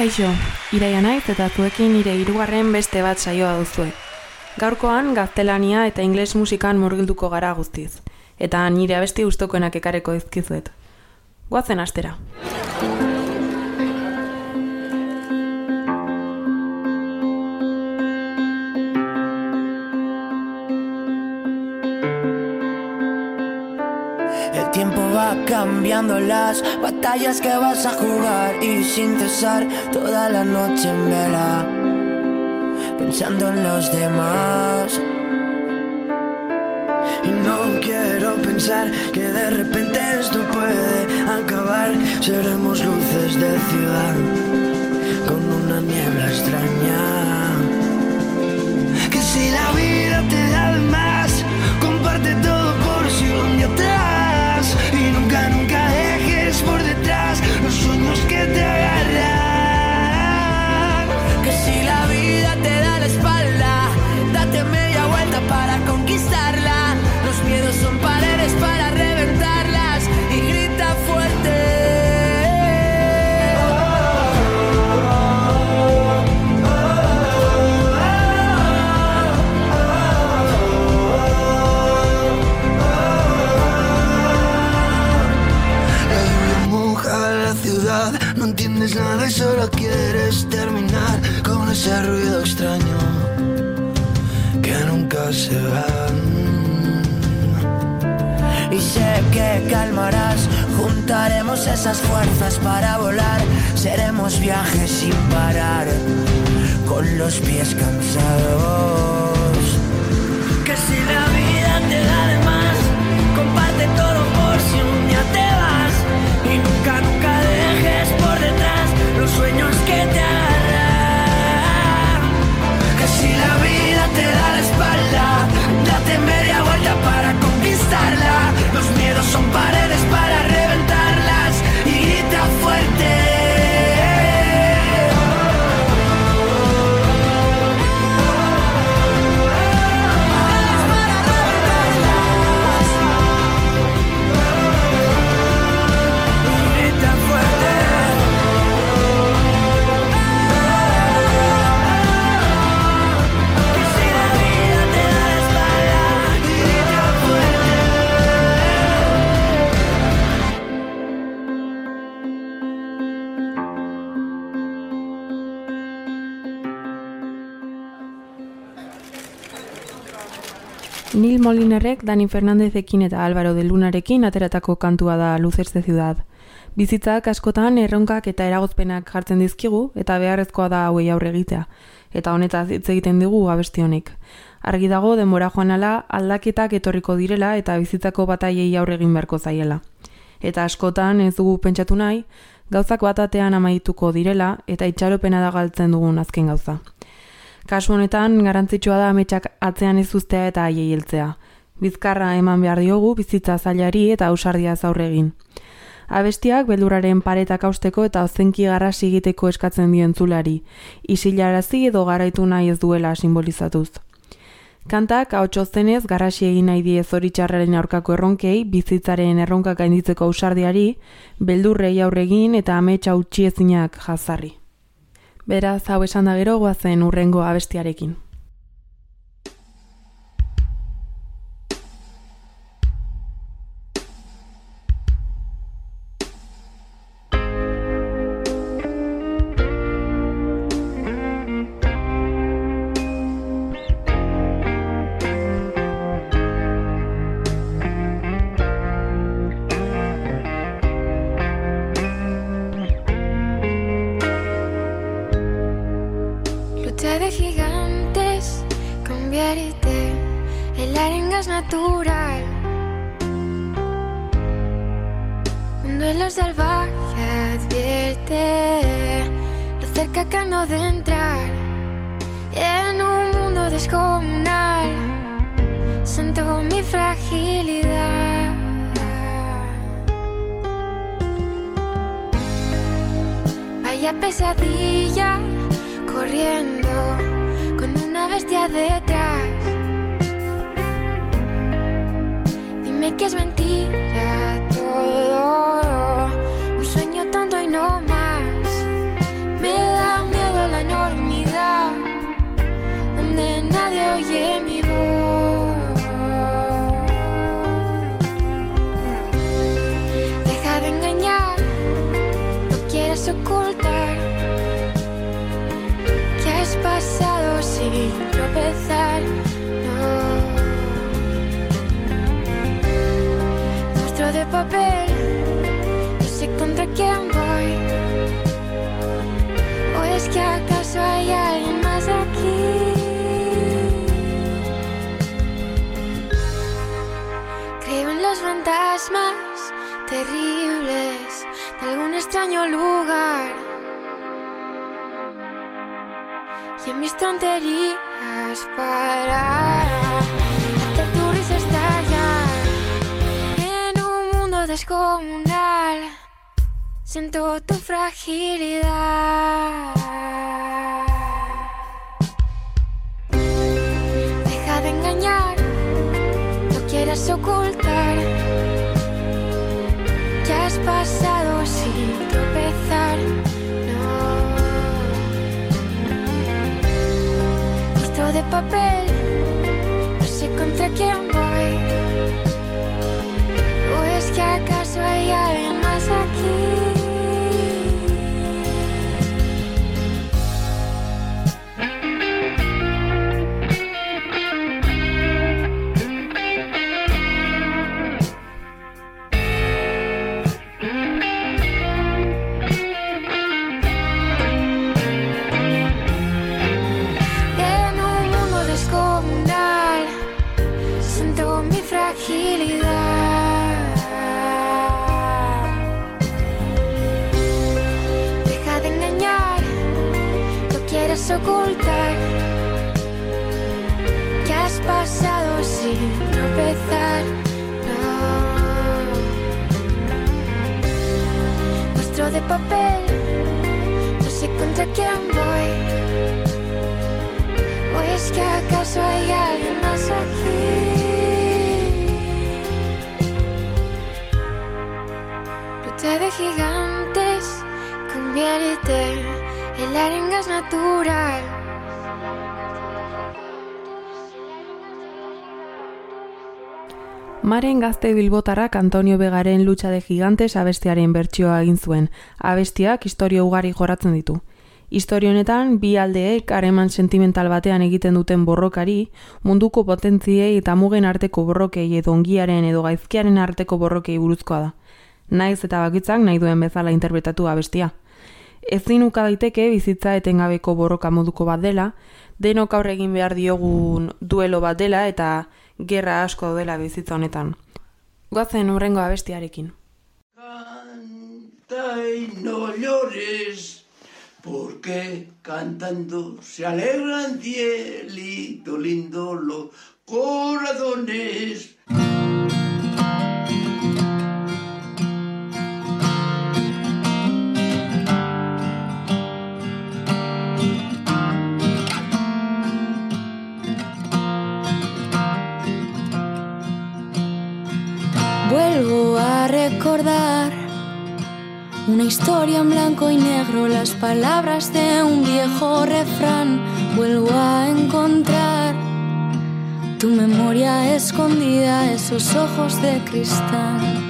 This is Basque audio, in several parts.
Kaixo, iraia naiz eta zuekin nire hirugarren beste bat saioa duzue. Gaurkoan gaztelania eta ingles musikan murgilduko gara guztiz. Eta nire abesti gustokoenak ekareko ezkizuet. Goazen astera. Cambiando las batallas que vas a jugar y sin cesar toda la noche en vela, pensando en los demás. Y no quiero pensar que de repente esto puede acabar. Seremos luces de ciudad con una niebla extraña. Que si la vida te da más, comparte todo got se va. Y sé que calmarás, juntaremos esas fuerzas para volar, seremos viajes sin parar, con los pies cansados. Que si la vida te da de más, comparte todo por si un día te vas. Y nunca, nunca dejes por detrás los sueños que te agarran. Que si la vida te da date media vuelta para conquistarla. Los miedos son paredes para Nil Molinerrek Dani Fernandezekin eta Álvaro de Lunarekin ateratako kantua da Luces de Ciudad. Bizitzak askotan erronkak eta eragozpenak jartzen dizkigu eta beharrezkoa da hauei aurre egitea. Eta honetaz hitz egiten digu abesti honek. Argi dago denbora joan ala aldaketak etorriko direla eta bizitzako bataiei aurre egin beharko zaiela. Eta askotan ez dugu pentsatu nahi, gauzak batatean amaituko direla eta itxaropena da galtzen dugun azken gauza. Kasu honetan, garrantzitsua da ametsak atzean ez uztea eta haiei heltzea. Bizkarra eman behar diogu bizitza zailari eta ausardia aurre egin. Abestiak beldurraren paretak austeko eta ozenki garrasi egiteko eskatzen dien zulari, isilarazi edo garaitu nahi ez duela simbolizatuz. Kantak ahotso zenez garrasi egin nahi die zoritxarraren aurkako erronkei, bizitzaren erronkak gainditzeko ausardiari, beldurrei aurre egin eta ametsa utxiezinak jazarri. Beraz, hau esan da gero goazen urrengo abestiarekin. No sé contra quién voy. ¿O es que acaso hay alguien más aquí? Creo en los fantasmas terribles de algún extraño lugar. Y en mis tonterías para descomunal. Siento tu fragilidad. Deja de engañar, no quieras ocultar ocultar que has pasado sin tropezar. No. De papel, no sé contra quién voy. ¿O es que acaso hay alguien más aquí? Lucha de gigantes, convierte en la arengas natural. Maren gazte bilbotarrak Antonio Begaren Lucha de Gigantes abestiaren bertsioa egin zuen. Abestiak historio ugari joratzen ditu. Historio honetan, bi aldeek hareman sentimental batean egiten duten borrokari, munduko potentziei eta mugen arteko borrokei edo ongiaren edo gaizkiaren arteko borrokei buruzkoa da. Naiz eta bakitzak nahi duen bezala interpretatu abestia. Ezin uka daiteke bizitza etengabeko borroka moduko bat dela, denok aurre egin behar diogun duelo bat dela eta gerra asko dela bizitza honetan. Goazen urrengo abestiarekin. Canta y no llores, porque cantando se alegran cielito lindo los corazones. Recordar una historia en blanco y negro, las palabras de un viejo refrán. Vuelvo a encontrar tu memoria escondida, esos ojos de cristal.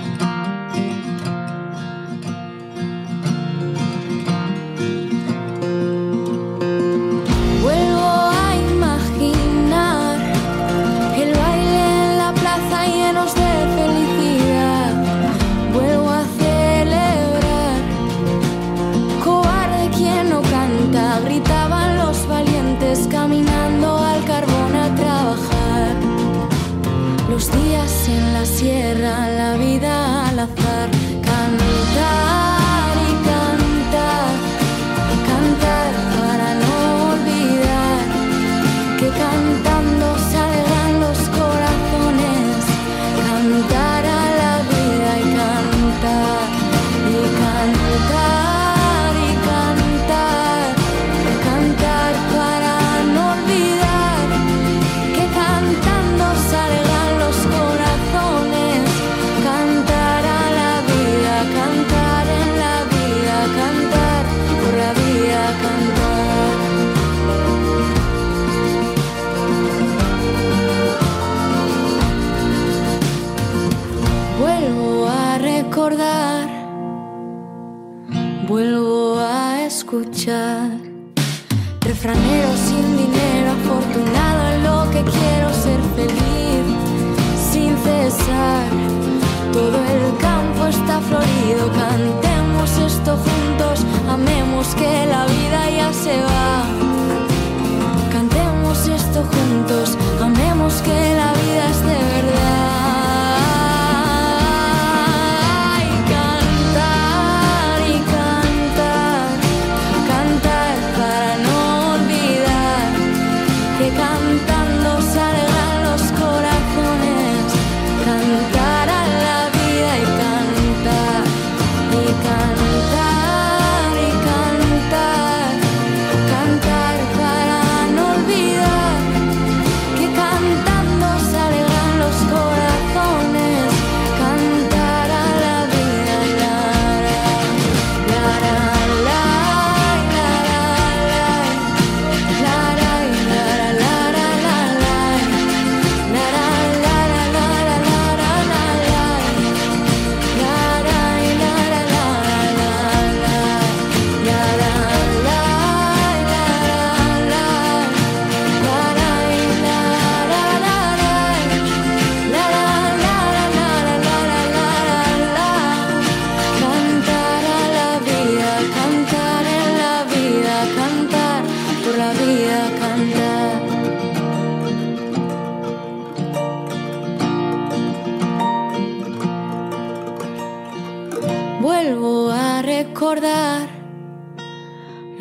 que la vida ya se va. Cantemos esto juntos, amemos que la vida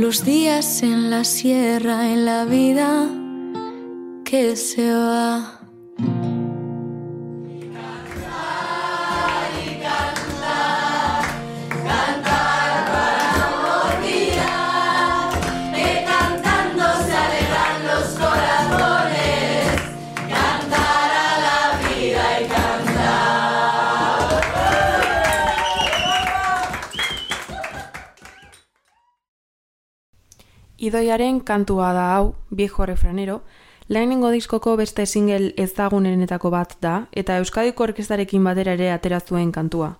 los días en la sierra, en la vida que se va. Idoiaren kantua da hau, viejo refranero, lehenengo diskoko beste single ezagunenetako bat da, eta Euskadiko orkestarekin batera ere atera zuen kantua.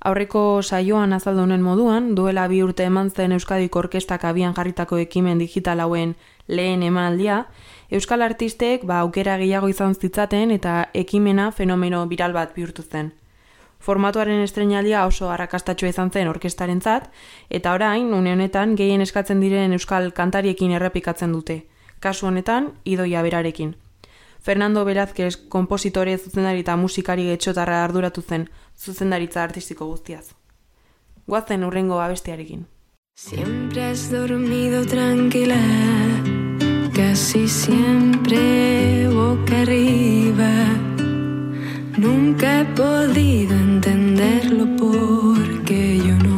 Aurreko saioan azaldunen moduan, duela bi urte eman zen Euskadiko orkestak abian jarritako ekimen digital hauen lehen emanaldia, Euskal artistek ba aukera gehiago izan zitzaten eta ekimena fenomeno viral bat bihurtu zen. Formatuaren estrenalia oso arrakastatxoa izan zen orkestarentzat eta orain une honetan gehien eskatzen diren euskal kantariekin errepikatzen dute. Kasu honetan idoia berarekin. Fernando Velázquez konpositore zuzendari eta musikari getxotarra arduratu zen zuzendaritza artistiko guztiaz. Guazen urrengo abestiarekin. Siempre has dormido tranquila, casi siempre boca arriba. Nunca he podido entenderlo porque yo no.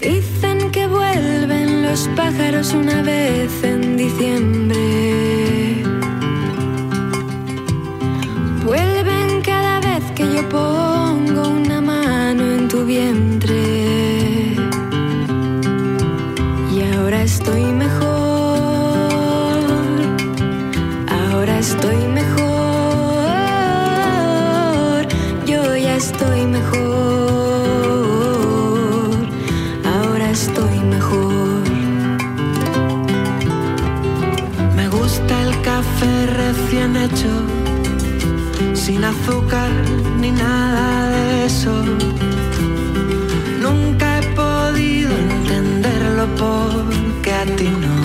Dicen que vuelven los pájaros una vez en diciembre. Vuelven cada vez que yo pongo una mano en tu vientre. Recién hecho, sin azúcar ni nada de eso. Nunca he podido entenderlo porque a ti no.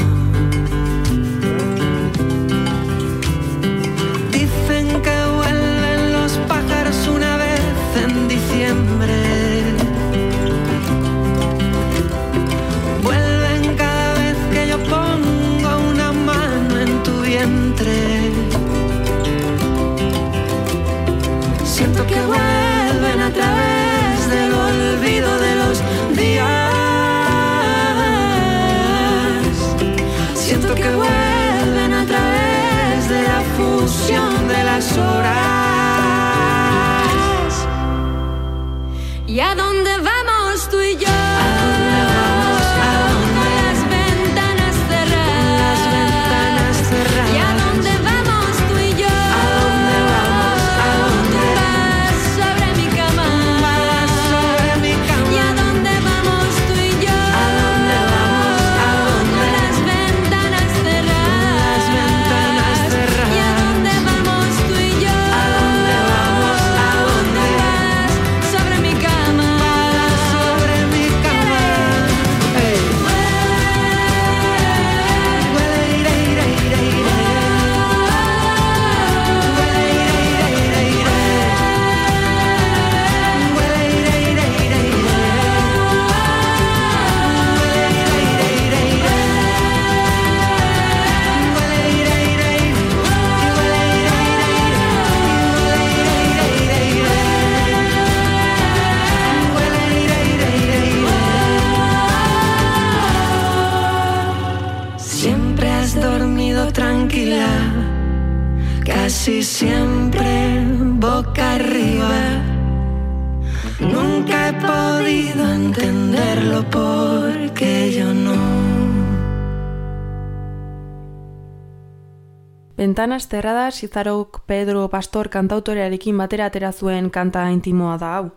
Ventanas cerradas Izarok Pedro Pastor kantautorearekin batera atera zuen kanta intimoa da hau.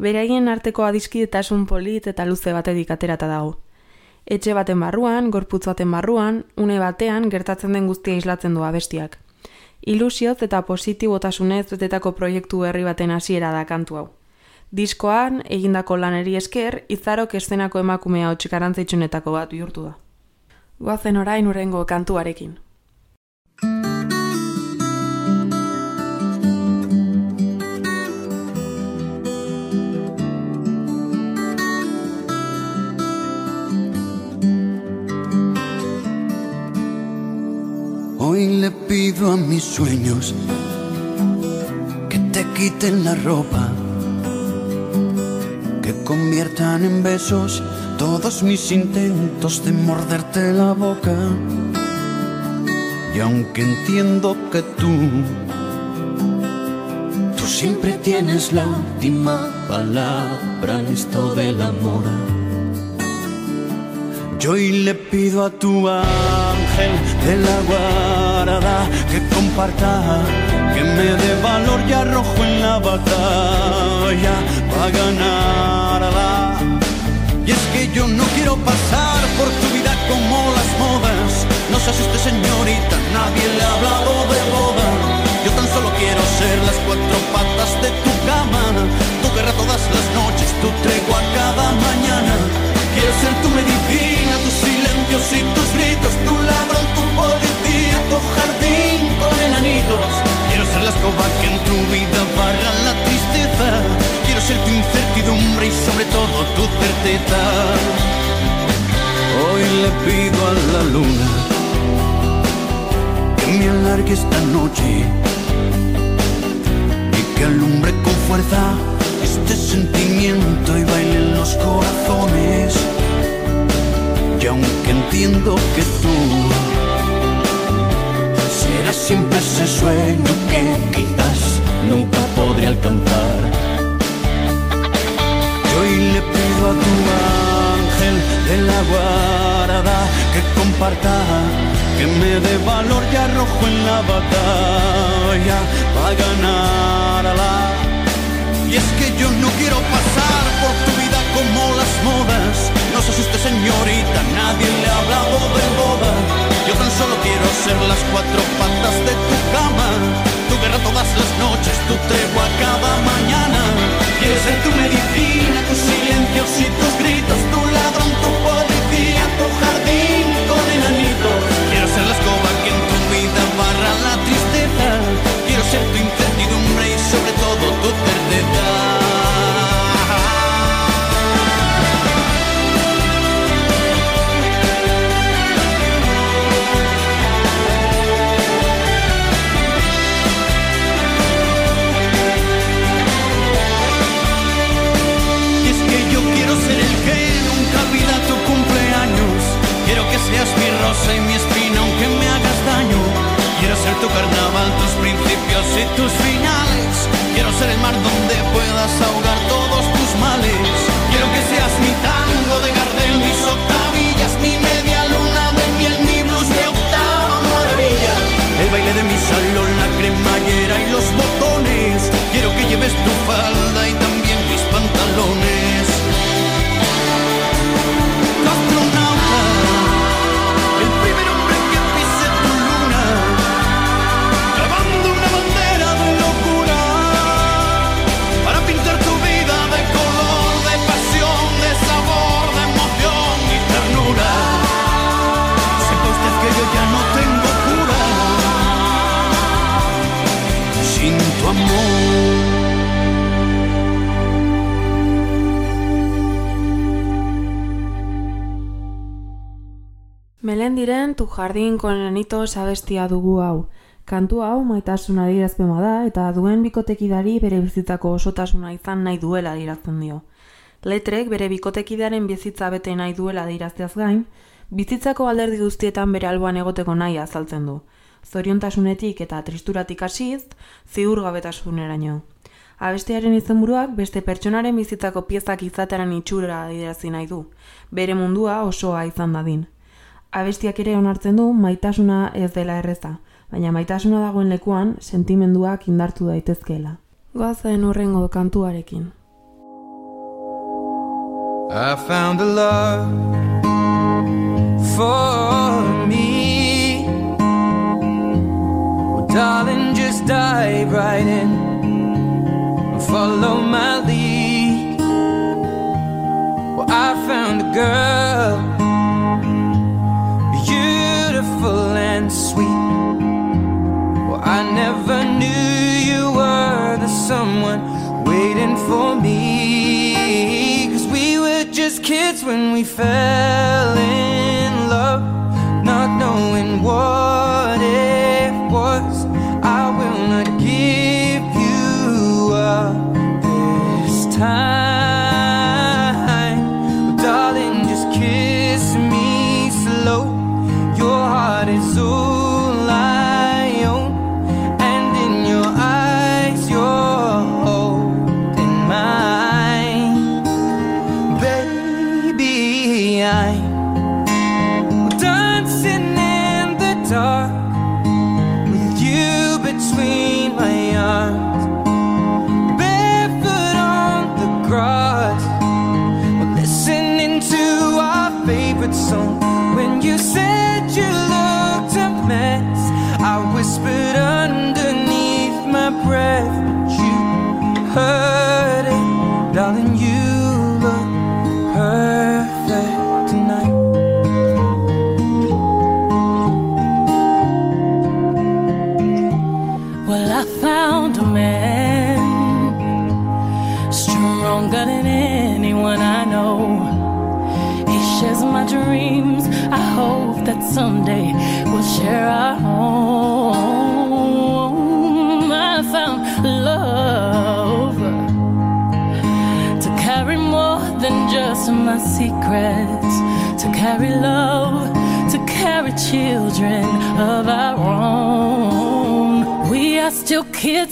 Beraien arteko adiskidetasun polit eta luze batedik aterata dago. Etxe baten barruan, gorputz baten barruan, une batean gertatzen den guztia islatzen du abestiak. Ilusioz eta positibotasunez betetako proiektu berri baten hasiera da kantu hau. Diskoan, egindako laneri esker, izarok eszenako emakumea hotxikarantzitsunetako bat bihurtu da. Goazen orain urengo kantuarekin. Le pido a mis sueños que te quiten la ropa, que conviertan en besos todos mis intentos de morderte la boca. Y aunque entiendo que tú, tú siempre tienes la última palabra en esto del amor. Yo hoy le pido a tu ángel de la guarda que comparta, que me dé valor y arrojo en la batalla para ganarla. Y es que yo no quiero pasar por tu vida como las modas. No se asuste señorita, nadie le ha hablado de boda. Yo tan solo quiero ser las cuatro patas de tu cama, tu guerra todas las noches, tu tregua cada mañana. Quiero ser tu medicina, tus silencios y tus gritos, tu ladrón, tu policía, tu jardín con enanitos. Quiero ser la escoba que en tu vida barra la tristeza. Quiero ser tu incertidumbre y sobre todo tu certeza. Hoy le pido a la luna que me alargue esta noche y que alumbre con fuerza este sentimiento y baile en los corazones. Y aunque entiendo que tú serás siempre ese sueño que quizás nunca podré alcanzar. Yo hoy le pido a tu ángel de la guarda que comparta, que me dé valor y arrojo en la batalla para ganarla. Y es que yo no quiero pasar por tu vida como las modas. No se asuste señorita, nadie le ha hablado de boda. Yo tan solo quiero ser las cuatro patas de tu cama. Tu guerra todas las noches, tu tregua cada mañana. Quiero ser tu medicina, tus silencios y tus gritos, tu ladrón, tu policía, jardin con enitos abestia dugu hau. Kantu hau maitasun adierazpema da eta duen bikotekidari bere bizitzako osotasuna izan nahi duela adierazten dio. Letrek bere bikotekidearen bizitza bete nahi duela adierazteaz gain, bizitzako alderdi guztietan bere alboan egoteko nahi azaltzen du. Zoriontasunetik eta tristuratik hasiz, ziurgabetasuneraino. Abestearen izenburuak beste pertsonaren bizitzako piezak izateran itxura adierazi nahi du, bere mundua osoa izan dadin. Abestiak ere onartzen du maitasuna ez dela erreza, baina maitasuna dagoen lekuan sentimenduak indartu daitezkeela. Goazen horrengo kantuarekin. I found a love for me. Well, darling, just dive right in and follow my lead. Well, I found a girl, beautiful and sweet. Well, I never knew you were the someone waiting for me. Cause we were just kids when we fell in love, not knowing what it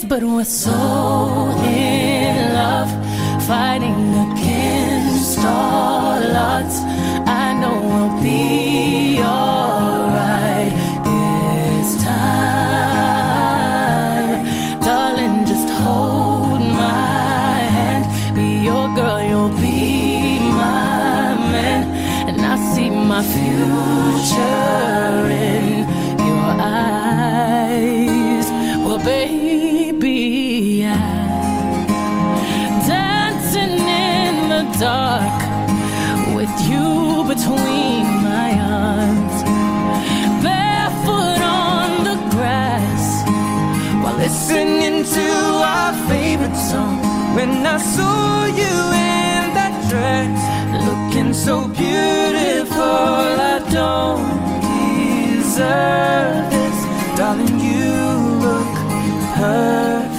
but we're so in love, fighting. when I saw you in that dress, looking so beautiful. I don't deserve this, darling. You look perfect.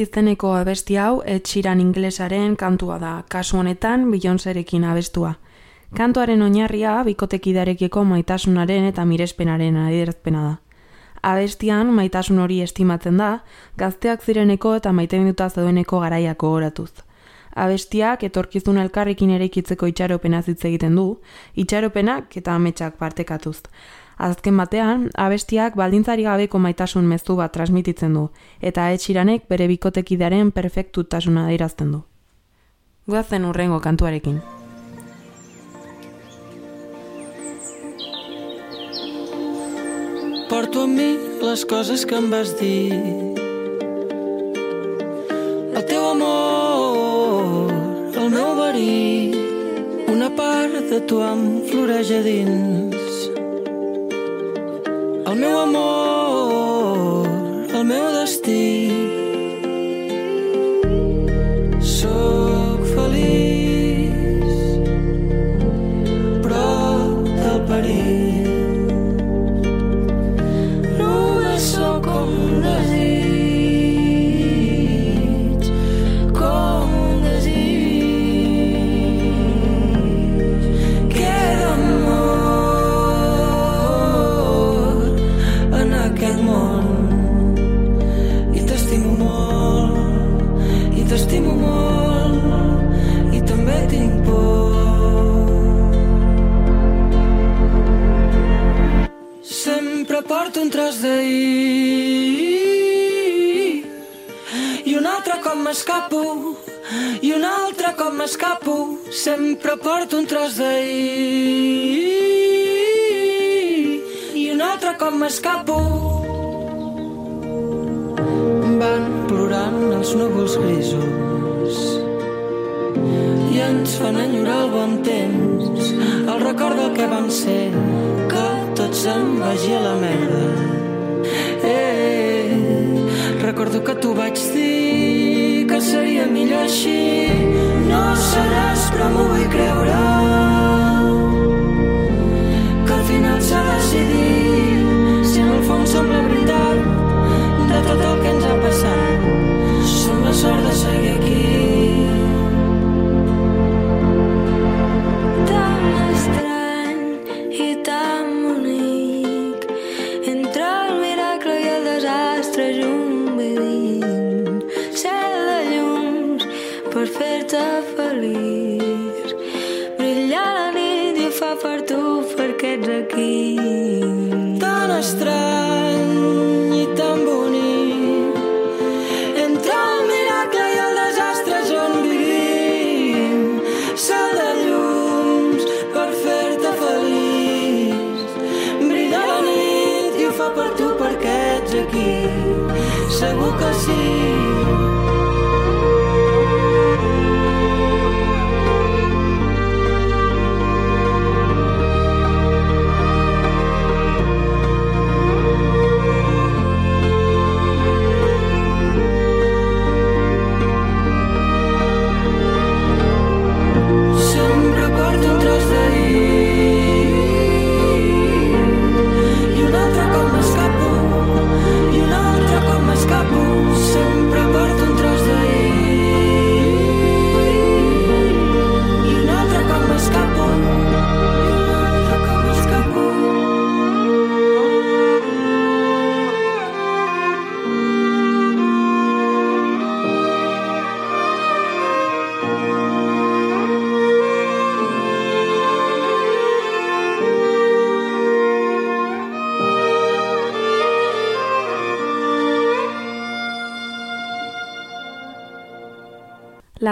Izeneko abesti hau etxiran inglesaren kantua da, kasu honetan Beyoncérekin abestua. Kantuaren oinarria bikotekidarekiko maitasunaren eta mirespenaren adierazpena da. Abestian maitasun hori estimatzen da, gazteak zireneko eta maite minuta zaudeneko garaiako oratuz. Abestiak etorkizun elkarrekin ere ikitzeko itxaropena zitze egiten du, itxaropenak eta ametsak partekatuz. Azken batean, abestiak baldintzari gabeko maitasun mezu bat transmititzen du, eta etxiranek bere bikotekidearen perfektutasuna dairazten du. Guazen urrengo kantuarekin. Porto a mi les coses que em vas dir El teu amor, el meu verí Una part de tu em floreix a dins el meu amor, el meu destí. Tros d'ahir. I un altre cop m'escapo i un altre cop m'escapo sempre porto un tros d'ahir. I un altre cop m'escapo. Van plorant els núvols grisos. I ens fan enyorar el bon temps el record del que vam ser se'n vagi a la merda. Eh, recordo que tu vaig dir que seria millor així. No seràs però m'ho vull creure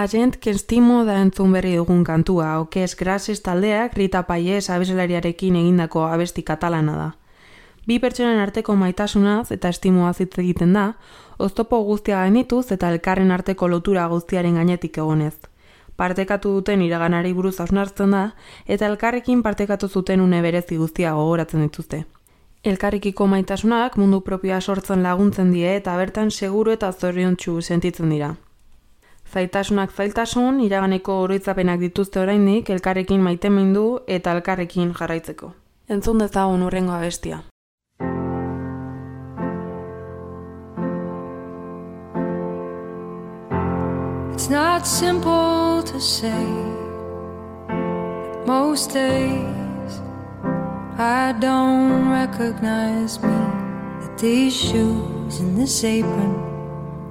gent que estimo da entzun berri dugun kantua, okez grases taldeak Rita Paiez abeslariarekin egindako abesti katalana da. Bi pertsonen arteko maitasunaz eta estimoa hitz egiten da, oztopo guztia gainituz eta elkarren arteko lotura guztiaren gainetik egonez. Partekatu duten iraganari buruz hausnartzen da, eta elkarrekin partekatu zuten une berezi guztia gogoratzen dituzte. Elkarrikiko maitasunak mundu propioa sortzen laguntzen die eta bertan seguru eta zoriontsu sentitzen dira. Zaitasunak zailtasun, iraganeko oroitzapenak dituzte oraindik elkarrekin maitemindu eta elkarrekin jarraitzeko. Entzun dezagun urrengo abestia. It's not simple to say. Most days I don't recognize me. That these shoes and this apron,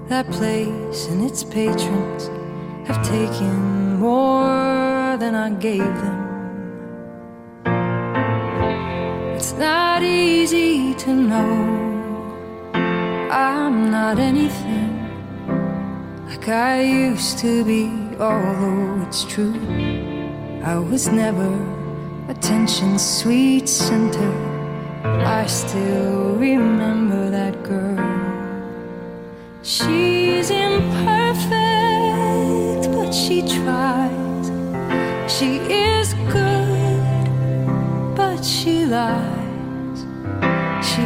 that place and its patrons have taken more than I gave them. It's not easy to know I'm not anything like I used to be, although it's true. I was never attention's sweet center. I still remember that girl. She's imperfect, but she tries. She is good, but she lies. She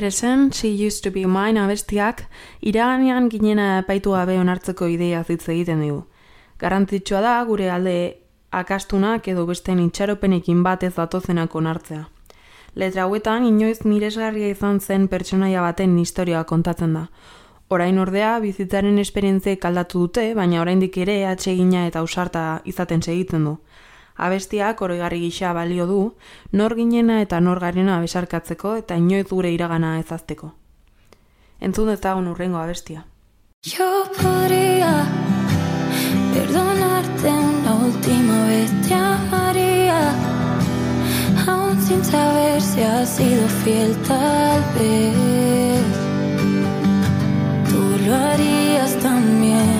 interesen, She Used To Be Mine abestiak, iraganean ginena epaitu gabe onartzeko ideia hitz egiten digu. Garrantzitsua da gure alde akastunak edo beste itxaropenekin bat ez datozenak onartzea. Letra hauetan, inoiz miresgarria izan zen pertsonaia baten historioa kontatzen da. Orain ordea, bizitzaren esperientzia kaldatu dute, baina oraindik ere atsegina eta ausarta izaten segitzen du abestiak oroigarri gisa balio du, nor ginena eta nor garena besarkatzeko eta inoiz gure iragana ezazteko. Entzun ezagun urrengo abestia. Yo podría perdonarte una última vez, te amaría Aún sin saber si has sido fiel tal vez Tú lo harías también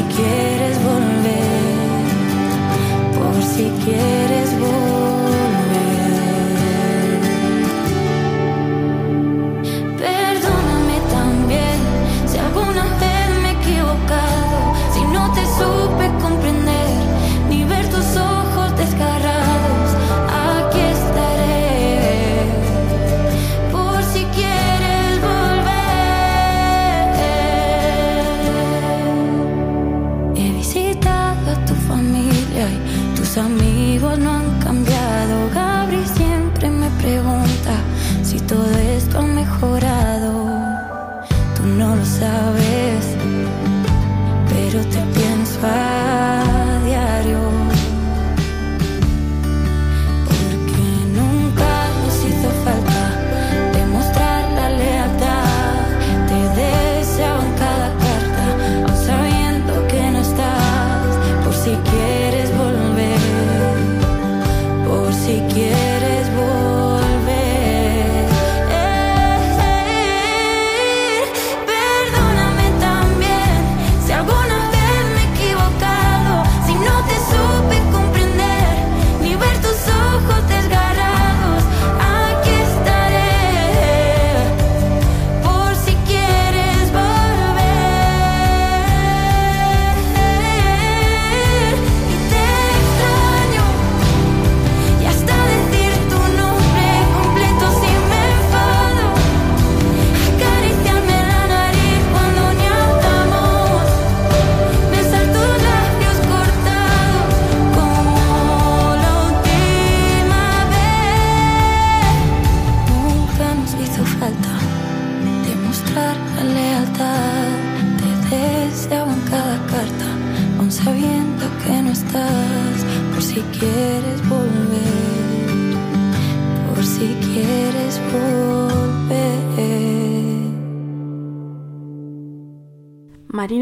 si quieres volver, por si quieres Tell me.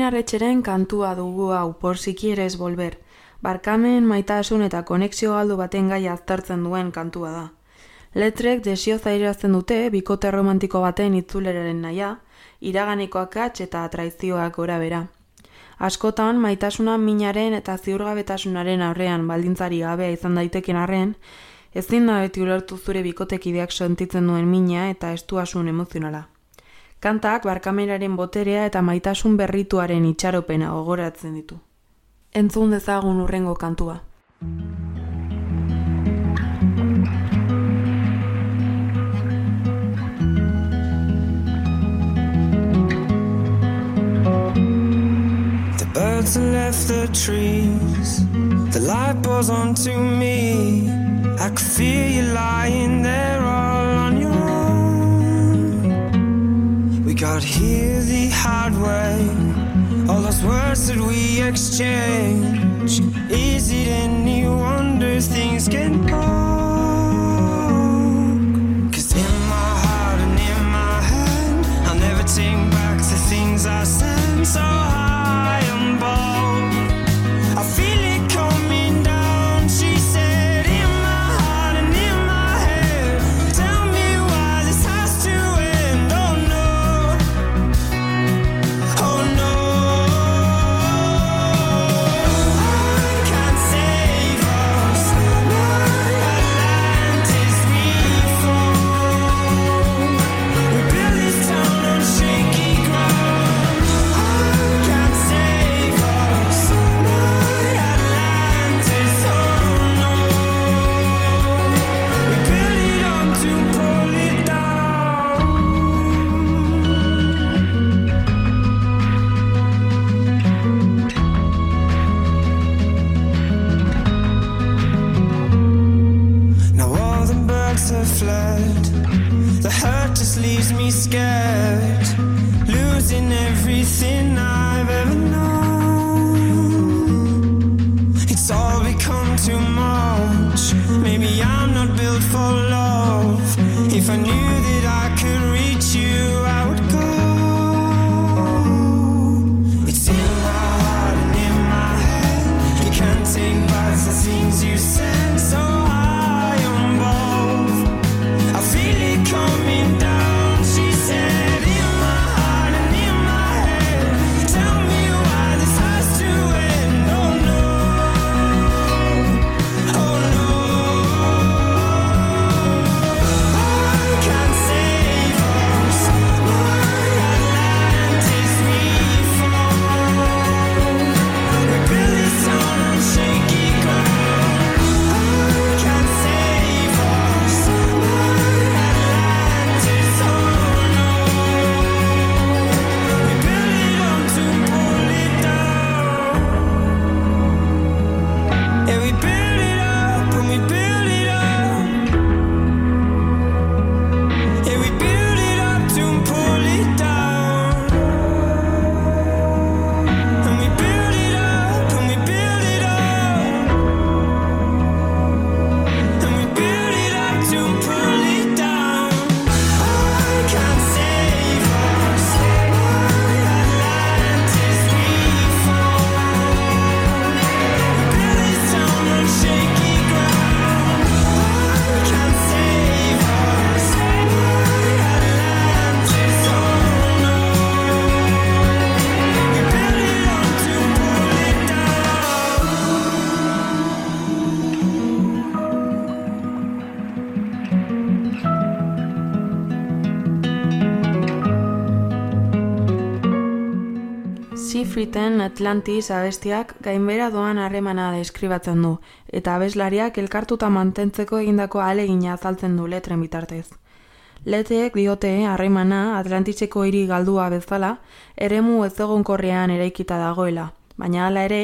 Marina Retxeren kantua dugu hau, por si quieres volver. Barkamen, maitasun eta konexio galdu baten gaia aztertzen duen kantua da. Letrek desio zairazten dute bikote romantiko baten itzuleraren naia, iraganiko akats eta traizioak gora bera. Askotan, maitasuna minaren eta ziurgabetasunaren aurrean baldintzari gabea izan daiteken arren, ezin da beti ulertu zure bikotekideak sentitzen duen mina eta estuasun emozionala. Kantak barkameraren boterea eta maitasun berrituaren itxaropena gogoratzen ditu. Entzun dezagun urrengo kantua. The birds have left the trees. The light pours onto me. I could feel you lying there We here the hard way. All those words that we exchange. Is it any wonder things get wrong? Atlantis abestiak gainbera doan harremana deskribatzen du, eta abeslariak elkartuta mantentzeko egindako ahalegina azaltzen du letren bitartez. Leteek diote harremana Atlantiseko hiri galdua bezala, eremu ezegonkorrean eraikita dagoela, baina hala ere,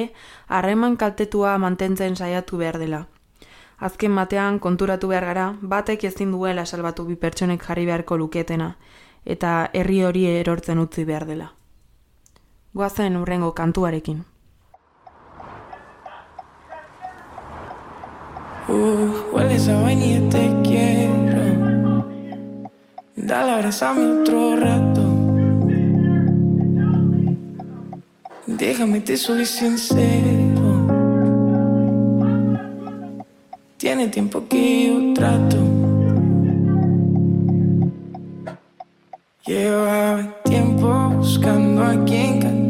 harreman kaltetua mantentzen saiatu behar dela. Azken batean konturatu behar gara, batek ezin duela salbatu bi pertsonek jarri beharko luketena, eta herri hori erortzen utzi behar dela. Goazen urrengo kantuarekin. esa vainilla te quiero. Dale, abrazame otro rato. Déjame, te soy sincero. Tiene tiempo que yo trato. Llevaba tiempo buscando a quien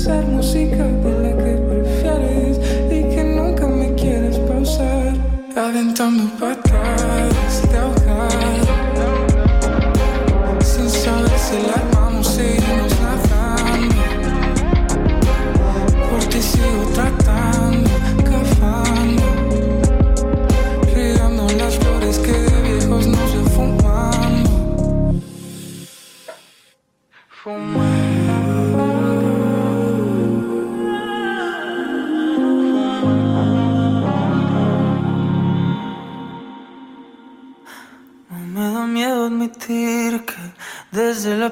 pensar música.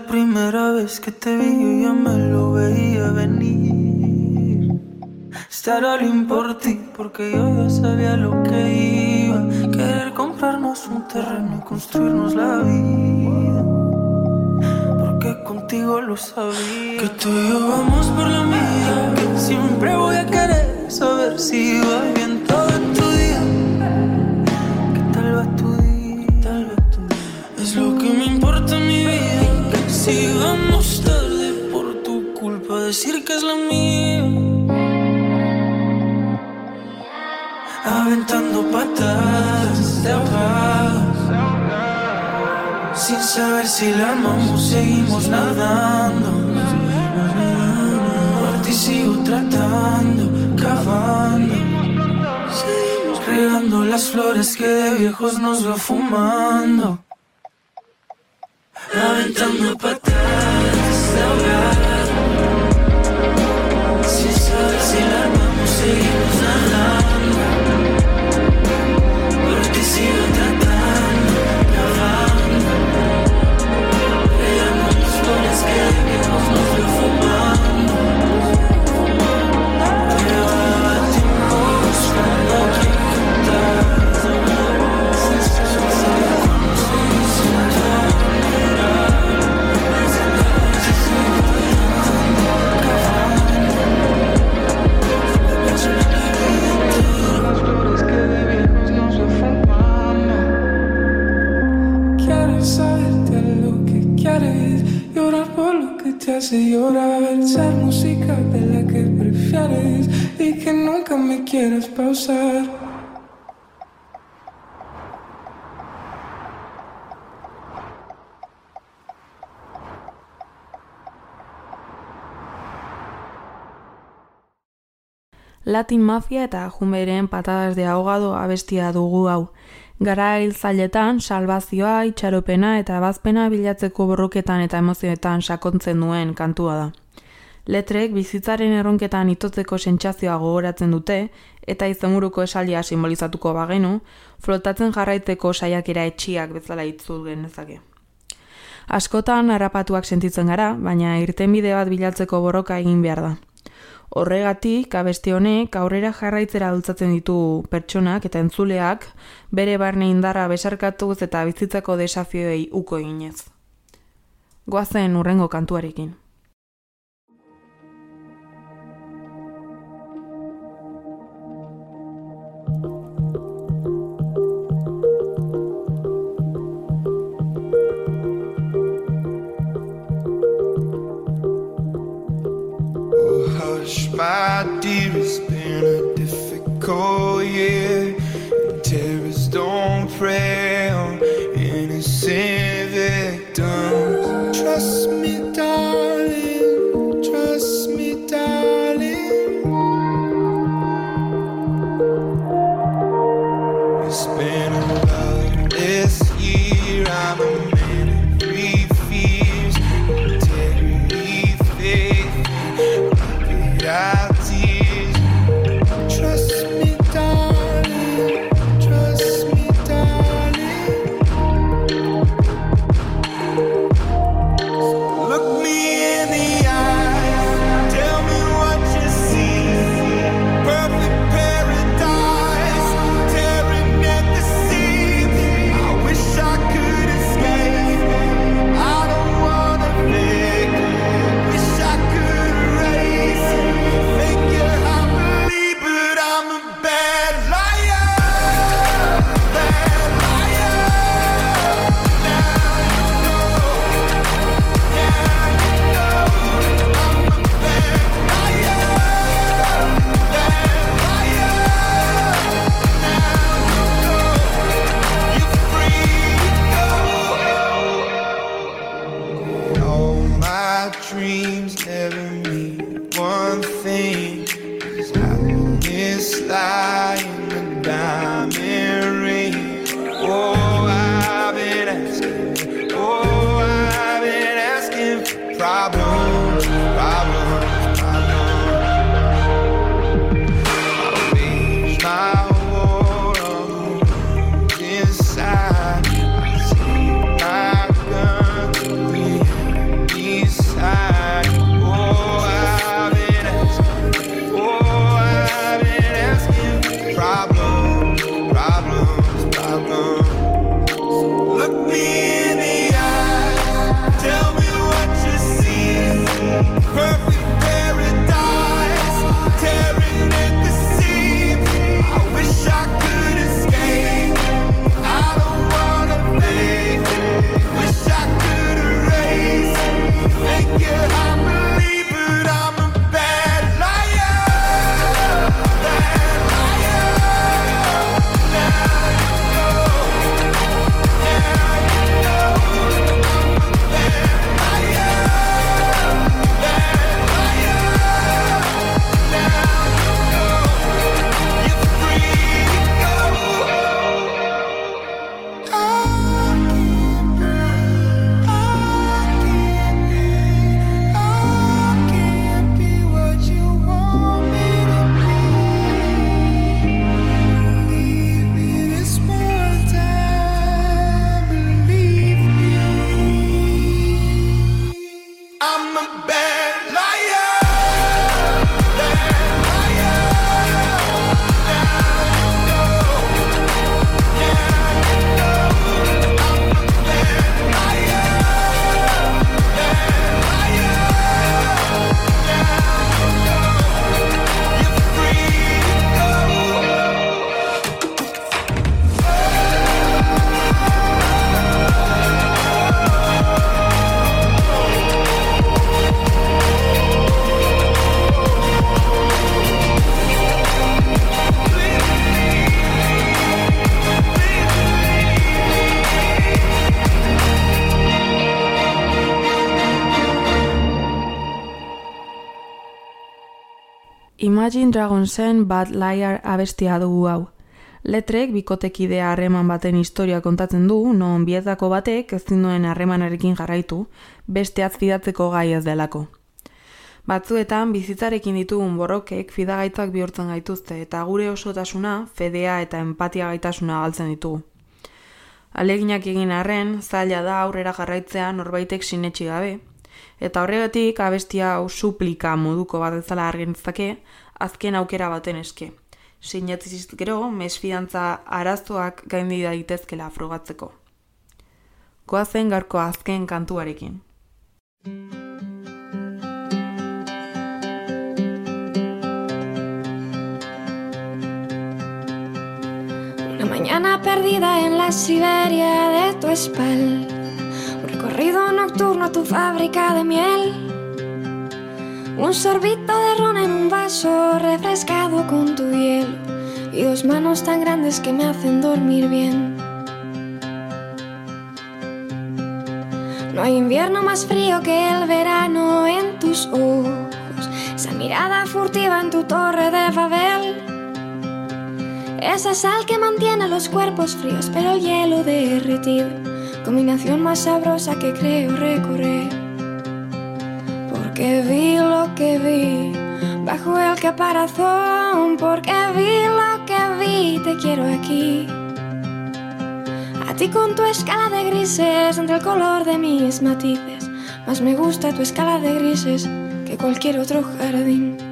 Primera vez que te vi yo ya me lo veía venir. Estar all por ti porque yo ya sabía lo que iba. Querer comprarnos un terreno y construirnos la vida. Porque contigo lo sabía. Que tú y yo vamos por la mía. Siempre voy a querer saber si va bien todo Vamos tarde por tu culpa, decir que es la mía. Aventando patadas de ahogados. Sin saber si la armamos, seguimos nadando. Por ti sigo tratando, cavando. Seguimos regando las flores que de viejos nos va fumando. aventando patas. Hace llorar, ser música de la que prefieres y que nunca me quieras pausar. Latin Mafia eta Jumberen patadas de ahogado abestia dugu hau. Gara zailetan, salvazioa, itxaropena eta bazpena bilatzeko borroketan eta emozioetan sakontzen duen kantua da. Letrek bizitzaren erronketan itotzeko sentsazioa gogoratzen dute eta izenburuko esaldia simbolizatuko bagenu, flotatzen jarraitzeko saiakera etxiak bezala itzul genezake. Askotan harrapatuak sentitzen gara, baina irtenbide bat bilatzeko borroka egin behar da. Horregatik, abesti honek aurrera jarraitzera bultzatzen ditu pertsonak eta entzuleak bere barne indarra besarkatuz eta bizitzako desafioei uko eginez. Goazen urrengo kantuarekin. Hush, my dear, it's been a difficult year. Terrorists don't prey on innocent victims. Trust me, darling. Imagine Dragonsen Bad Liar abestia dugu hau. Letrek bikotekidea harreman baten historia kontatzen du, non bietako batek ez duen harremanarekin jarraitu, beste azfidatzeko gai ez delako. Batzuetan bizitzarekin ditugun borrokek fidagaitzak bihurtzen gaituzte eta gure osotasuna, fedea eta empatia gaitasuna galtzen ditugu. Aleginak egin arren, zaila da aurrera jarraitzea norbaitek sinetxi gabe, eta horregatik abestia hau suplika moduko bat ezala argentzake, azken aukera baten eske. Sinetziz gero, mesfidantza arazoak gaindi daitezkela frogatzeko. Goazen garko azken kantuarekin. Una mañana perdida en la Siberia de tu espalda. Recorrido nocturno a tu fábrica de miel. Un sorbito de ron en un vaso refrescado con tu hielo. Y dos manos tan grandes que me hacen dormir bien. No hay invierno más frío que el verano en tus ojos. Esa mirada furtiva en tu torre de Babel. Esa sal que mantiene los cuerpos fríos, pero el hielo derretido. Combinación más sabrosa que creo recorrer. Porque vi lo que vi bajo el caparazón. Porque vi lo que vi, te quiero aquí. A ti con tu escala de grises entre el color de mis matices. Más me gusta tu escala de grises que cualquier otro jardín.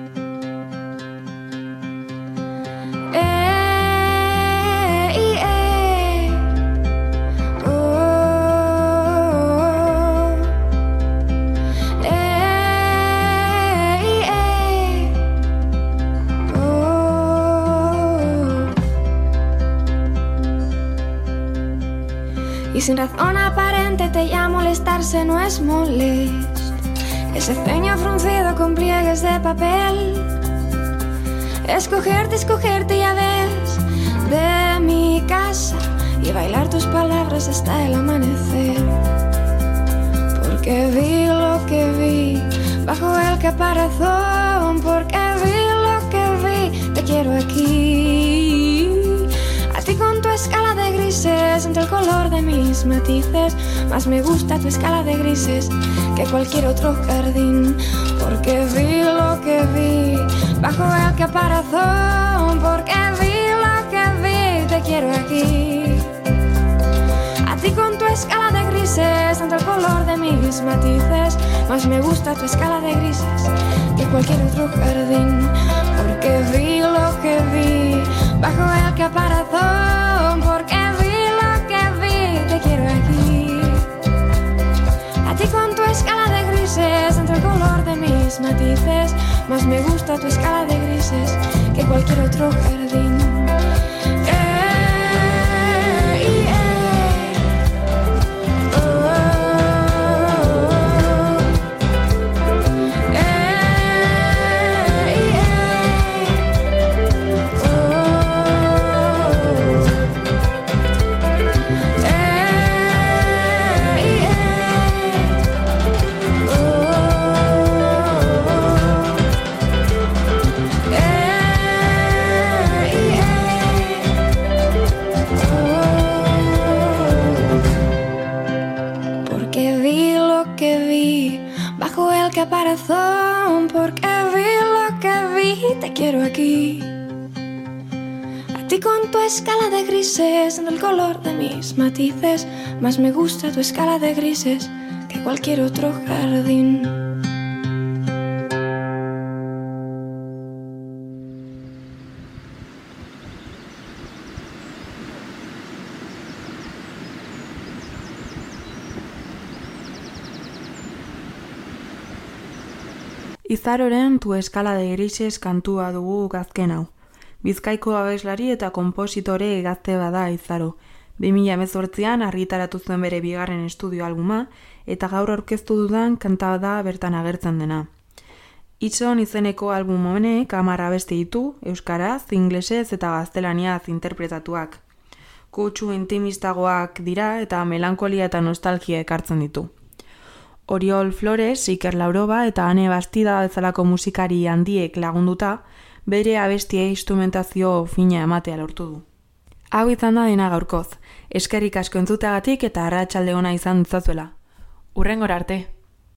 sin razón aparente te ya molestarse no es molesto. Ese ceño fruncido con pliegues de papel. Escogerte, escogerte ya ves de mi casa y bailar tus palabras hasta el amanecer. Porque vi lo que vi bajo el caparazón, porque vi lo que vi, te quiero aquí escala de grises entre el color de mis matices. Más me gusta tu escala de grises que cualquier otro jardín. Porque vi lo que vi bajo el caparazón. Porque vi lo que vi, te quiero aquí. A ti con tu escala de grises, tanto el color de mis matices. Más me gusta tu escala de grises que cualquier otro jardín. Porque vi lo que vi bajo el caparazón. Entre el color de mis matices. Más me gusta tu escala de grises que cualquier otro jardín. Más me gusta tu escala de grises que cualquier otro jardín. Izaroren tu eskala de grises kantua dugu gazken hau. Bizkaiko abeslari eta kompositore gazte bada Izaro. 2018an argitaratu zuen bere bigarren estudio albuma eta gaur aurkeztu dudan kanta da bertan agertzen dena. Itxon izeneko album honek hamar abesti ditu, euskaraz, inglesez eta gaztelaniaz interpretatuak. Kutsu intimistagoak dira eta melankolia eta nostalgia ekartzen ditu. Oriol Flores, Iker Lauroba eta Ane Bastida bezalako musikari handiek lagunduta, bere abestia instrumentazio fina ematea lortu du. Hau izan da dena gaurkoz, eskerrik asko entzuteagatik eta arratsalde ona izan ditzazuela. Urrengora arte!